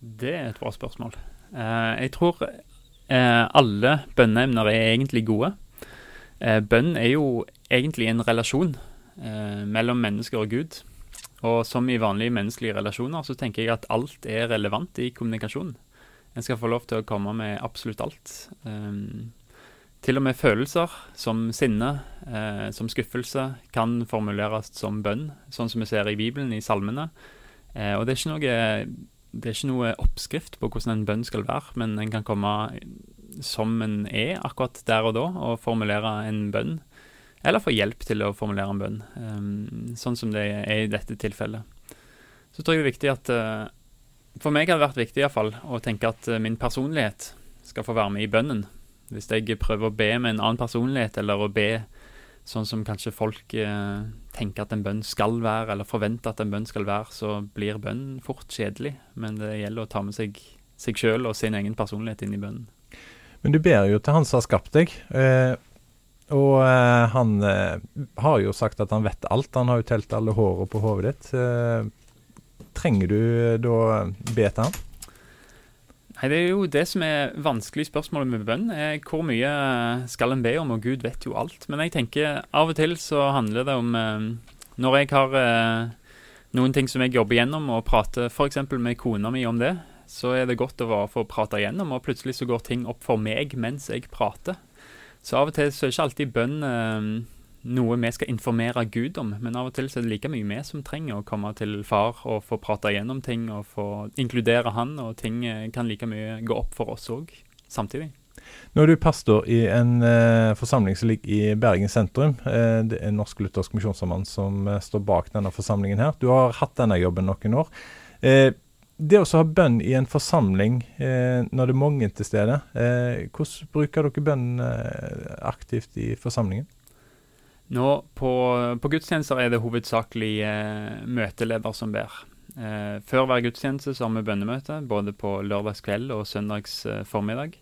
Det er et bra spørsmål. Eh, jeg tror eh, alle bønneemner er egentlig gode. Eh, bønn er jo egentlig en relasjon mellom mennesker og Gud. Og som i vanlige menneskelige relasjoner, så tenker jeg at alt er relevant i kommunikasjon. En skal få lov til å komme med absolutt alt. Um, til og med følelser som sinne, eh, som skuffelse, kan formuleres som bønn, sånn som vi ser i Bibelen, i salmene. Eh, og det er, ikke noe, det er, ikke noe, oppskrift på hvordan en bønn skal være, men en kan komme som en er akkurat der og da, og formulere en bønn. Eller få hjelp til å formulere en bønn, um, sånn som det er i dette tilfellet. Så tror jeg det er viktig at uh, For meg har det vært viktig i hvert fall, å tenke at uh, min personlighet skal få være med i bønnen. Hvis jeg prøver å be med en annen personlighet, eller å be sånn som kanskje folk eh, tenker at en bønn skal være, eller forventer at en bønn skal være, så blir bønn fort kjedelig. Men det gjelder å ta med seg seg sjøl og sin egen personlighet inn i bønnen. Men du ber jo til Han som har skapt deg. Eh, og eh, han eh, har jo sagt at han vet alt. Han har jo telt alle hårene på hodet ditt. Eh, trenger du da be til han? Nei, Det er jo det som er vanskelig spørsmålet med bønn. er Hvor mye skal en be om, og Gud vet jo alt. Men jeg tenker av og til så handler det om eh, Når jeg har eh, noen ting som jeg jobber gjennom, og prater f.eks. med kona mi om det, så er det godt å få prate igjennom, og plutselig så går ting opp for meg mens jeg prater. Så av og til så er ikke alltid bønn eh, noe vi skal informere Gud om, men av og til så er det like mye vi som trenger å komme til far og få prate igjennom ting og få inkludere han, og ting eh, kan like mye gå opp for oss òg samtidig. Nå er du pastor i en eh, forsamling som ligger i Bergen sentrum. Eh, det er Norsk Luthersk Misjonssamband som eh, står bak denne forsamlingen her. Du har hatt denne jobben noen år. det å ha bønn i en forsamling når det er mange til stede, hvordan bruker dere bønn aktivt i forsamlingen? Nå på, på, gudstjenester er det hovedsakelig eh, møteleder som ber. Eh, før hver gudstjeneste så har vi bønnemøte, både på lørdagskveld og søndags eh, formiddag.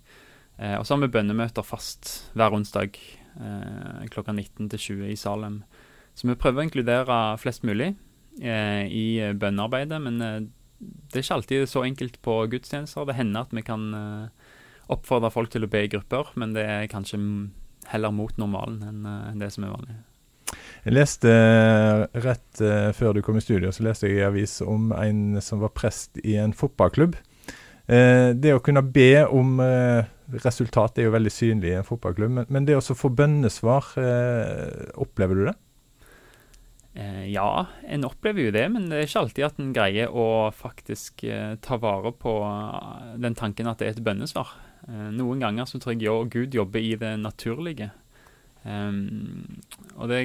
Eh, og så har vi bønnemøter fast hver onsdag eh, klokka 19 til 20 i Salem. Så vi prøver å inkludere flest mulig eh, i bønnearbeidet, men det er ikke alltid så enkelt på gudstjenester. Det hender at vi kan oppfordre folk til å be i grupper, men det er kanskje heller mot normalen enn uh, det som er vanlig. Jeg leste uh, rett uh, før du kom i studio, så leste jeg i avis om en som var prest i en fotballklubb. det å kunne be om resultat er jo veldig synlig i en fotballklubb, men det å få bønnesvar, opplever du det? Ja, en opplever jo det, men det er ikke alltid at en greier å faktisk ta vare på den tanken at det er et bønnesvar. Eh, noen ganger så tror jeg jo, Gud jobber i det naturlige. Um, og det,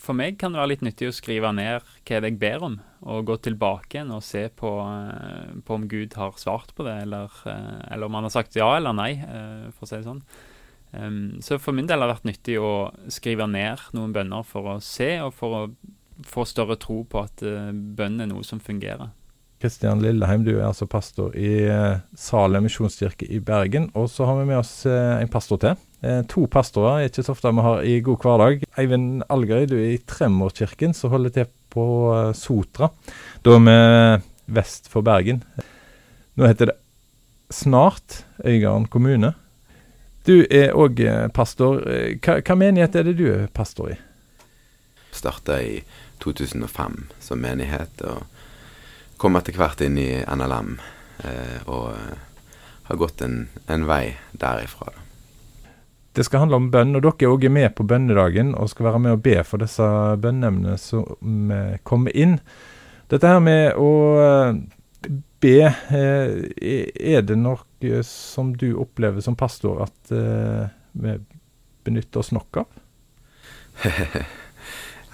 for meg kan det være litt nyttig å skrive ned hva det jeg ber om, og gå tilbake igjen og se på, på, om Gud har svart på det, eller, eller, om han har sagt ja eller nei, for å si det sånn. Um, så for min del har det vært nyttig å skrive ned noen bønner for å se, og for å få større tro på at bønn er noe som fungerer. Kristian Lilleheim, du er altså pastor i eh, Salem misjonskirke i Bergen. Og så har vi med oss eh, en pastor til. Eh, to pastorer er ikke så ofte vi har i god hverdag. Eivind Algerøy, du er i Tremorkirken, som holder til på Sotra. Da er vi vest for Bergen. Nå heter det snart Øygarden kommune. Du er òg pastor. Hva, hva menighet er det du er pastor i? Starta i 2005 som menighet. og kom etter hvert inn i NLM eh, og eh, har gått en, en vei derifra. Da. Det skal handle om bønn, og dere er òg med på bønnedagen og skal være med og be for disse bønneemnene som eh, kommer inn. Dette her med å eh, be, er det noe som du opplever som pastor at vi benytter oss nok av?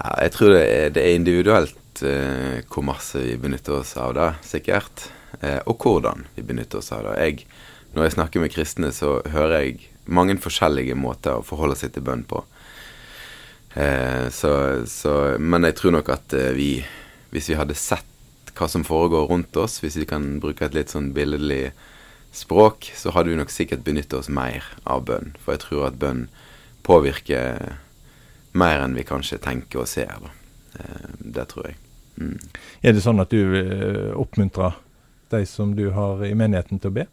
ja, jeg tror det er, det er individuelt eh, hvor masse vi benytter oss av det, sikkert. Eh, og hvordan vi benytter oss av det. Jeg, når jeg snakker med kristne, så hører jeg mange forskjellige måter å forholde seg til bønn på. Eh, så, så, men jeg tror nok at eh, vi, hvis vi hadde sett hva som foregår rundt oss, hvis vi kan bruke et litt sånn billedlig språk, så hadde vi nok sikkert benyttet oss mer av bønn. For jeg tror at bønn påvirker mer enn vi kanskje tenker og ser. Da. Eh, det tror jeg. Mm. Er det sånn at du uh, oppmuntrer de som du har i menigheten til å be?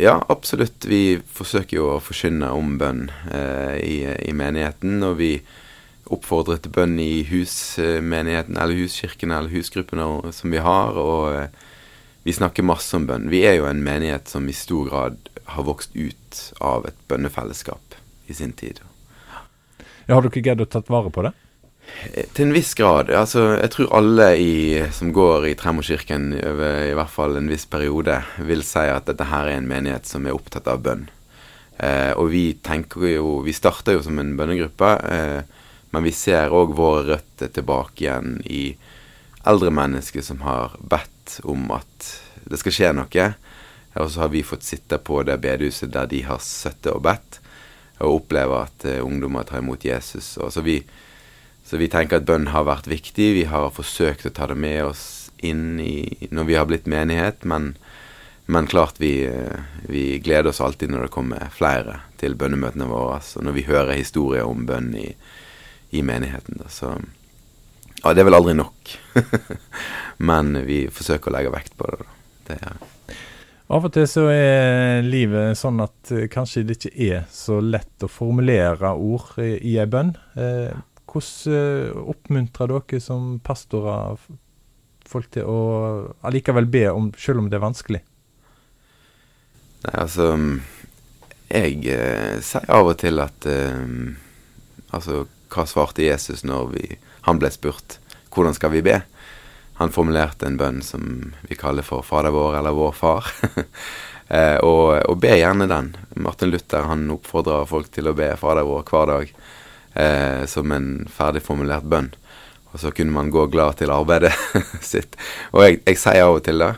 Ja, absolutt. Vi forsøker jo å forkynne om bønn eh, i, i, menigheten. Og vi oppfordrer til bønn i husmenigheten, eller huskirkene eller husgruppene som vi har. Og eh, vi snakker masse om bønn. Vi er jo en menighet som i stor grad har vokst ut av et bønnefellesskap i sin tid. Har ikke greid å tatt vare på det? Eh, til en viss grad. Altså, jeg tror alle i, som går i Tremorkirken over i hvert fall en viss periode, vil si at dette her er en menighet som er opptatt av bønn. Eh, og vi tenker jo Vi starter jo som en bønnegruppe, eh, men vi ser òg våre røtter tilbake igjen i eldre mennesker som har bedt om at det skal skje noe. Og så har vi fått sitte på det bedehuset der de har sittet og bedt, og oppleve at eh, ungdommer tar imot Jesus. Og så vi så vi tenker at bønn har vært viktig. Vi har forsøkt å ta det med oss inn i, når vi har blitt menighet, men, men klart vi, vi, gleder oss alltid når det kommer flere til bønnemøtene våre. Og når vi hører historier om bønn i, i menigheten. Da. Så ja, det er vel aldri nok. men vi forsøker å legge vekt på det. Da. Det er av og til så er livet sånn at kanskje det ikke er så lett å formulere ord i, i ei bønn. Eh, hvordan eh, oppmuntrer dere som pastorer folk til å allikevel be om, selv om det er vanskelig? Nei, altså Jeg eh, sier av og til at eh, Altså, hva svarte Jesus når vi, han ble spurt hvordan skal vi be? Han formulerte en bønn som vi kaller for Fader vår eller Vår Far. eh, og, og, be gjerne den. Martin Luther han oppfordrer folk til å be Fader vår hver dag eh, som en ferdig formulert bønn. Og så kunne man gå glad til arbeidet sitt. Og jeg, jeg, sier av og til det.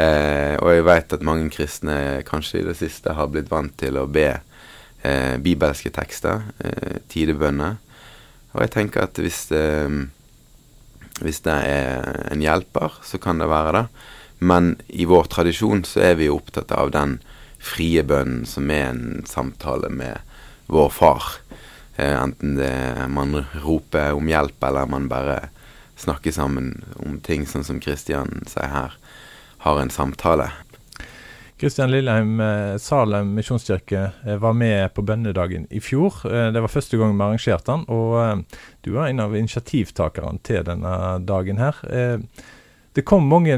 Eh, og jeg vet at mange kristne kanskje i det siste har blitt vant til å be eh, bibelske tekster, eh, tidebønner. Og jeg tenker at hvis det, hvis det er en hjelper, så kan det være det. Men i vår tradisjon så er vi opptatt av den frie bønnen som er en samtale med vår far. Eh, enten det man roper om hjelp, eller man bare snakker sammen om ting, sånn som Kristian sier her, har en samtale. Kristian Lilleheim, eh, Salem misjonskirke, eh, var med på bønnedagen i fjor. Det var første gang vi arrangerte den, og du var en av initiativtakerne til denne dagen her. Det kom mange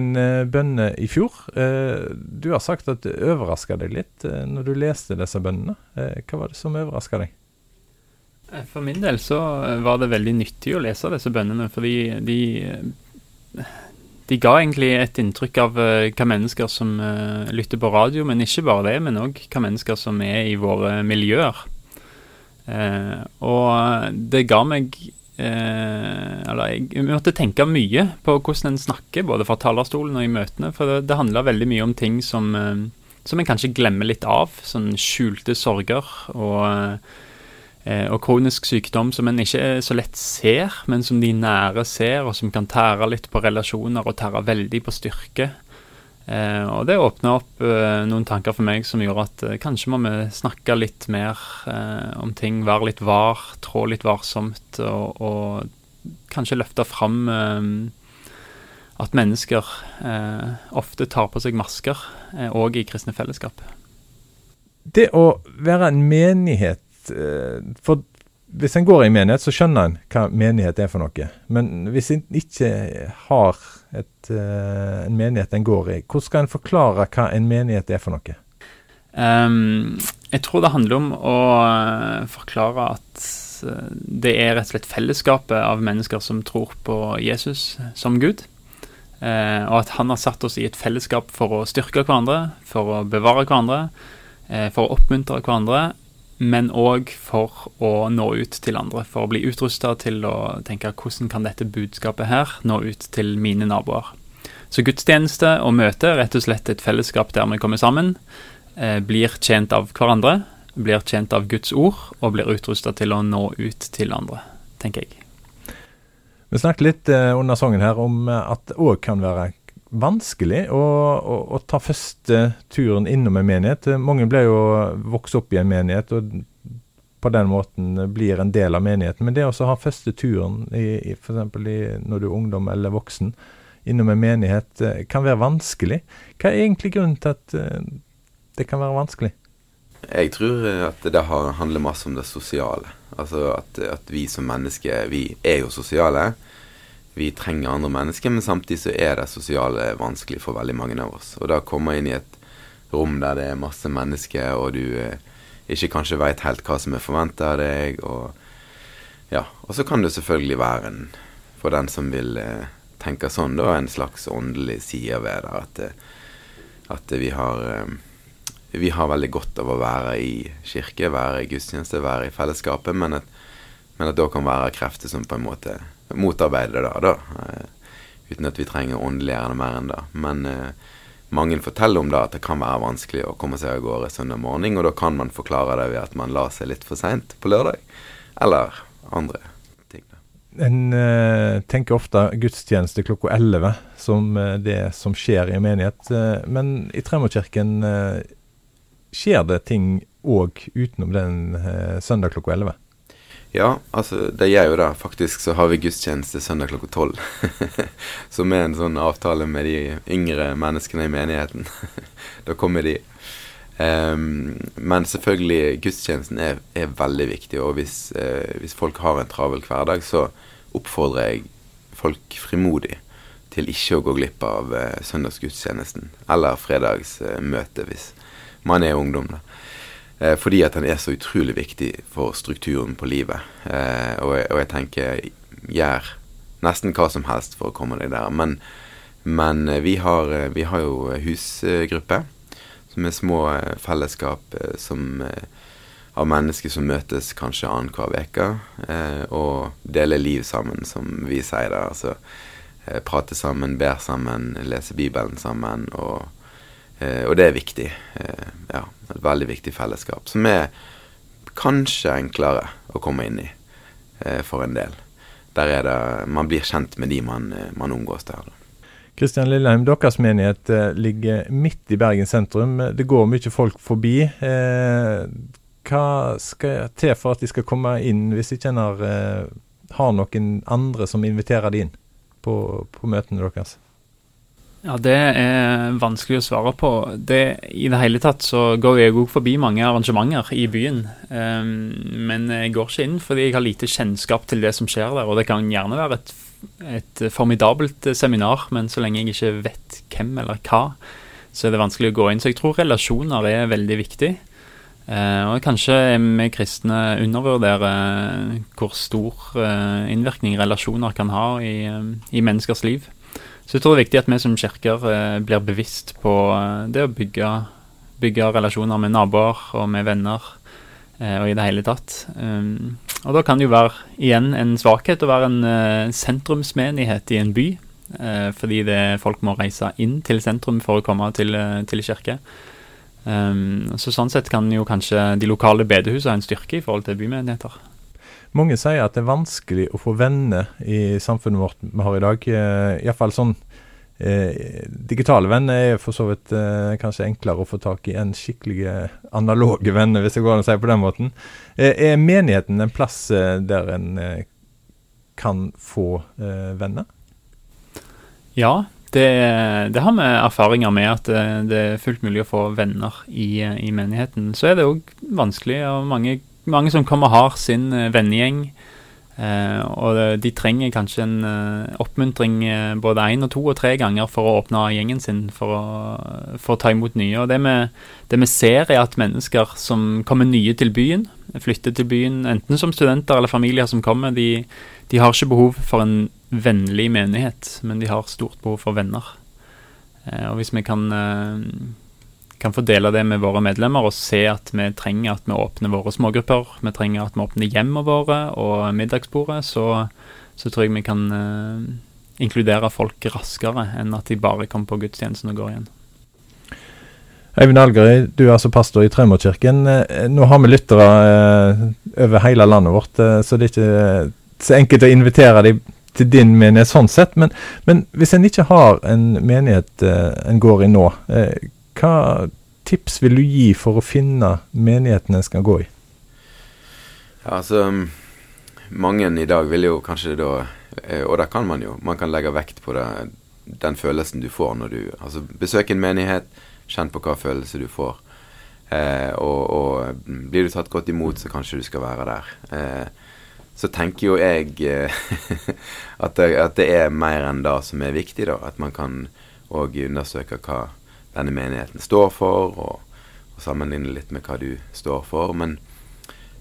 bønner i fjor. Du har sagt at det overraska deg litt når du leste disse bønnene. Hva var det som overraska deg? Eh, for min del så eh, var det veldig nyttig å lese disse bønnene, fordi de, de ga egentlig et inntrykk av uh, hva mennesker som uh, lytter på radio, men ikke bare det, men òg hva mennesker som er i våre miljøer. Uh, og det ga meg Eller jeg måtte tenke mye på hvordan en snakker, både fra talerstolen og i møtene, for det, det handla veldig mye om ting som, som en kanskje glemmer litt av. Sånn skjulte sorger og og kronisk sykdom som en ikke så lett ser, men som de nære ser, og som kan tære litt på relasjoner og tære veldig på styrke. Eh, og det åpna opp eh, noen tanker for meg som gjorde at eh, kanskje må vi snakke litt mer eh, om ting, være litt var, trå litt varsomt, og, og kanskje løfte fram eh, at mennesker ofte tar på seg masker, òg i kristne fellesskap. Det å være en menighet Eh, for hvis en går i menighet, så skjønner en hva menighet er for noe. Men hvis en ikke har et, uh, en menighet en går i, hvordan skal en forklare hva en menighet er for noe? Um, jeg tror det handler om å uh, forklare at uh, det er rett og slett fellesskapet av mennesker som tror på Jesus som Gud. og at han har satt oss i et fellesskap for å styrke hverandre, for å bevare hverandre, for å oppmuntre hverandre men òg for å nå ut til andre. For å bli utrusta til å tenke hvordan kan dette budskapet her nå ut til mine naboer. Så gudstjeneste og møte rett og slett et fellesskap der vi kommer sammen, eh, blir tjent av hverandre, blir tjent av Guds ord og blir utrusta til å nå ut til andre, tenker jeg. Vi snakket litt eh, under sangen her om eh, at det òg kan være vanskelig å, å, å, ta første turen innom en menighet. Mange ble jo vokst opp i en menighet og på den måten blir en del av menigheten. Men det å ha første turen, i, i, f.eks. når du er ungdom eller voksen, innom en menighet kan være vanskelig. Hva er egentlig grunnen til at det kan være vanskelig? Jeg tror at det handler masse om det sosiale. Altså at, at vi som mennesker, vi er jo sosiale. Vi trenger andre mennesker, men samtidig så er det sosiale vanskelig for veldig mange av oss. Og da komme inn i et rom der det er masse mennesker, og du eh, ikke kanskje veit helt hva som er forventa av deg, og ja. Og så kan det selvfølgelig være en, for den som vil eh, tenke sånn, da, en slags åndelig side ved det. At, eh, at vi har eh, vi har veldig godt av å være i kirke, være i gudstjeneste, være i fellesskapet, men at, men at det kan være krefter som på en måte motarbeider det, da. Eh, uten at vi trenger å åndeliggjøre det mer enn det. Men eh, mange forteller om det at det kan være vanskelig å komme seg av gårde søndag morgen, og da kan man forklare det ved at man la seg litt for seint på lørdag, eller andre ting. En uh, tenker ofte gudstjeneste klokka 11 som uh, det som skjer i en menighet, uh, men i Tremorkirken skjer det ting òg utenom den søndag klokka 11? Ja, altså det gjør jo det. Faktisk så har vi gudstjeneste søndag klokka tolv. som er en sånn avtale med de yngre menneskene i menigheten. da kommer de. Um, men selvfølgelig, gudstjenesten er, er veldig viktig. Og hvis, uh, hvis, folk har en travel hverdag, så oppfordrer jeg folk frimodig til ikke å gå glipp av uh, søndagsgudstjenesten. Eller fredagsmøtet, uh, hvis man er ungdom. da. Eh, fordi at den er så utrolig viktig for strukturen på livet. Eh, og, og, jeg, tenker gjør nesten hva som helst for å komme deg der. Men, men eh, vi, har, eh, vi, har, jo husgrupper, som er små eh, fellesskap som av mennesker som møtes kanskje annenhver uke eh, og deler liv sammen, som vi sier det. Altså prate sammen, ber sammen, lese Bibelen sammen og Eh, og det er viktig. Eh, ja, et veldig viktig fellesskap. Som er kanskje enklere å komme inn i eh, for en del. Der er det Man blir kjent med de man, man omgås der. Kristian Lilleheim, deres menighet ligger midt i Bergen sentrum. Det går mye folk forbi. hva skal til for at de skal komme inn, hvis en har, har noen andre som inviterer de inn på, på møtene deres? Ja, Det er vanskelig å svare på. Det, I det hele tatt så går jeg òg forbi mange arrangementer i byen. Um, men jeg går ikke inn fordi jeg har lite kjennskap til det som skjer der. Og det kan gjerne være et, et formidabelt seminar, men så lenge jeg ikke vet hvem eller hva, så er det vanskelig å gå inn. Så jeg tror relasjoner er veldig viktig. Uh, og kanskje vi kristne undervurderer hvor stor uh, innvirkning relasjoner kan ha i, uh, i menneskers liv. Så jeg tror det er viktig at vi som kirker eh, blir bevisst på eh, det å bygge, bygge relasjoner med naboer og med venner eh, og i det hele tatt. Um, og da kan det jo være igjen en svakhet å være en sentrumsmenighet i en by. fordi det, folk må reise inn til sentrum for å komme til, til kirke. Um, så Sånn sett kan jo kanskje de lokale bedehusene ha en styrke i forhold til bymenigheter. Mange sier at det er vanskelig å få venner i samfunnet vårt vi har i dag. Eh, Iallfall sånn eh, Digitale venner er for så vidt eh, kanskje enklere å få tak i enn skikkelige analoge venner, hvis det går an å si på den måten. Eh, er menigheten en plass eh, der en eh, kan få venner? Ja, det, det, har vi erfaringer med at det, det, er fullt mulig å få venner i, i menigheten. Så er det òg vanskelig, og mange mange som kommer og har sin uh, vennegjeng. Eh, og de trenger kanskje en eh, oppmuntring eh, både én og to og tre ganger for å åpne gjengen sin for å, for å ta imot nye. Og det vi, det vi, ser, er at mennesker som kommer nye til byen, flytter til byen, enten som studenter eller familier som kommer, de, de har ikke behov for en vennlig menighet, men de har stort behov for venner. og hvis vi kan kan få dele det med våre medlemmer og se at vi trenger at vi åpner våre smågrupper. Vi trenger at vi åpner hjemmene våre og middagsbordet. Så, så, tror jeg vi kan uh, inkludere folk raskere enn at de bare kommer på gudstjenesten og går igjen. Øyvind Algerøy, du er altså pastor i Trønderkirken. Eh, nå har vi lyttere uh, over hele landet vårt, uh, så det er ikke så enkelt å invitere dem til din menighet sånn sett. Men, men hvis en ikke har en menighet en går i nå, hva tips vil du gi for å finne menigheten en skal gå i? Ja, altså Mange i dag vil jo kanskje da eh, Og det kan man jo. Man kan legge vekt på det den følelsen du får når du Altså, besøk en menighet, kjenn på hva følelse du får. Eh, og, og, blir du tatt godt imot, så kanskje du skal være der. Eh, så tenker jo jeg eh, at, det, at, det, er mer enn det som er viktig, da. At man kan òg undersøke hva denne menigheten står for, og, og sammenligne litt med hva du står for. Men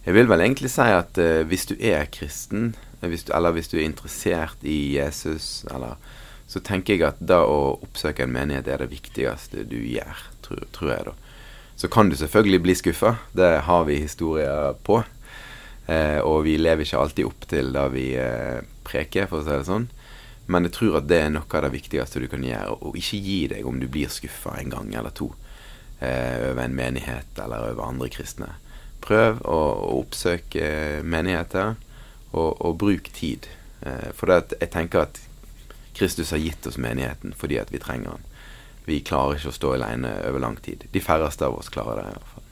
jeg vil vel egentlig si at uh, hvis du er kristen, hvis du, eller hvis du er interessert i Jesus, eller, så tenker jeg at da å oppsøke en menighet er det viktigste du gjør, tror, tror jeg, da. Så kan du selvfølgelig bli skuffa. Det har vi historier på. Eh, og vi lever ikke alltid opp til det vi eh, preker, for å si det sånn. Men jeg tror at det er noe av det viktigste du kan gjøre. Og ikke gi deg om du blir skuffa en gang eller to eh, over en menighet eller over andre kristne. Prøv å, å oppsøke menigheter, og, og bruk tid. Eh, for det, jeg tenker at Kristus har gitt oss menigheten fordi at vi trenger den. Vi klarer ikke å stå alene over lang tid. De færreste av oss klarer det. i hvert fall.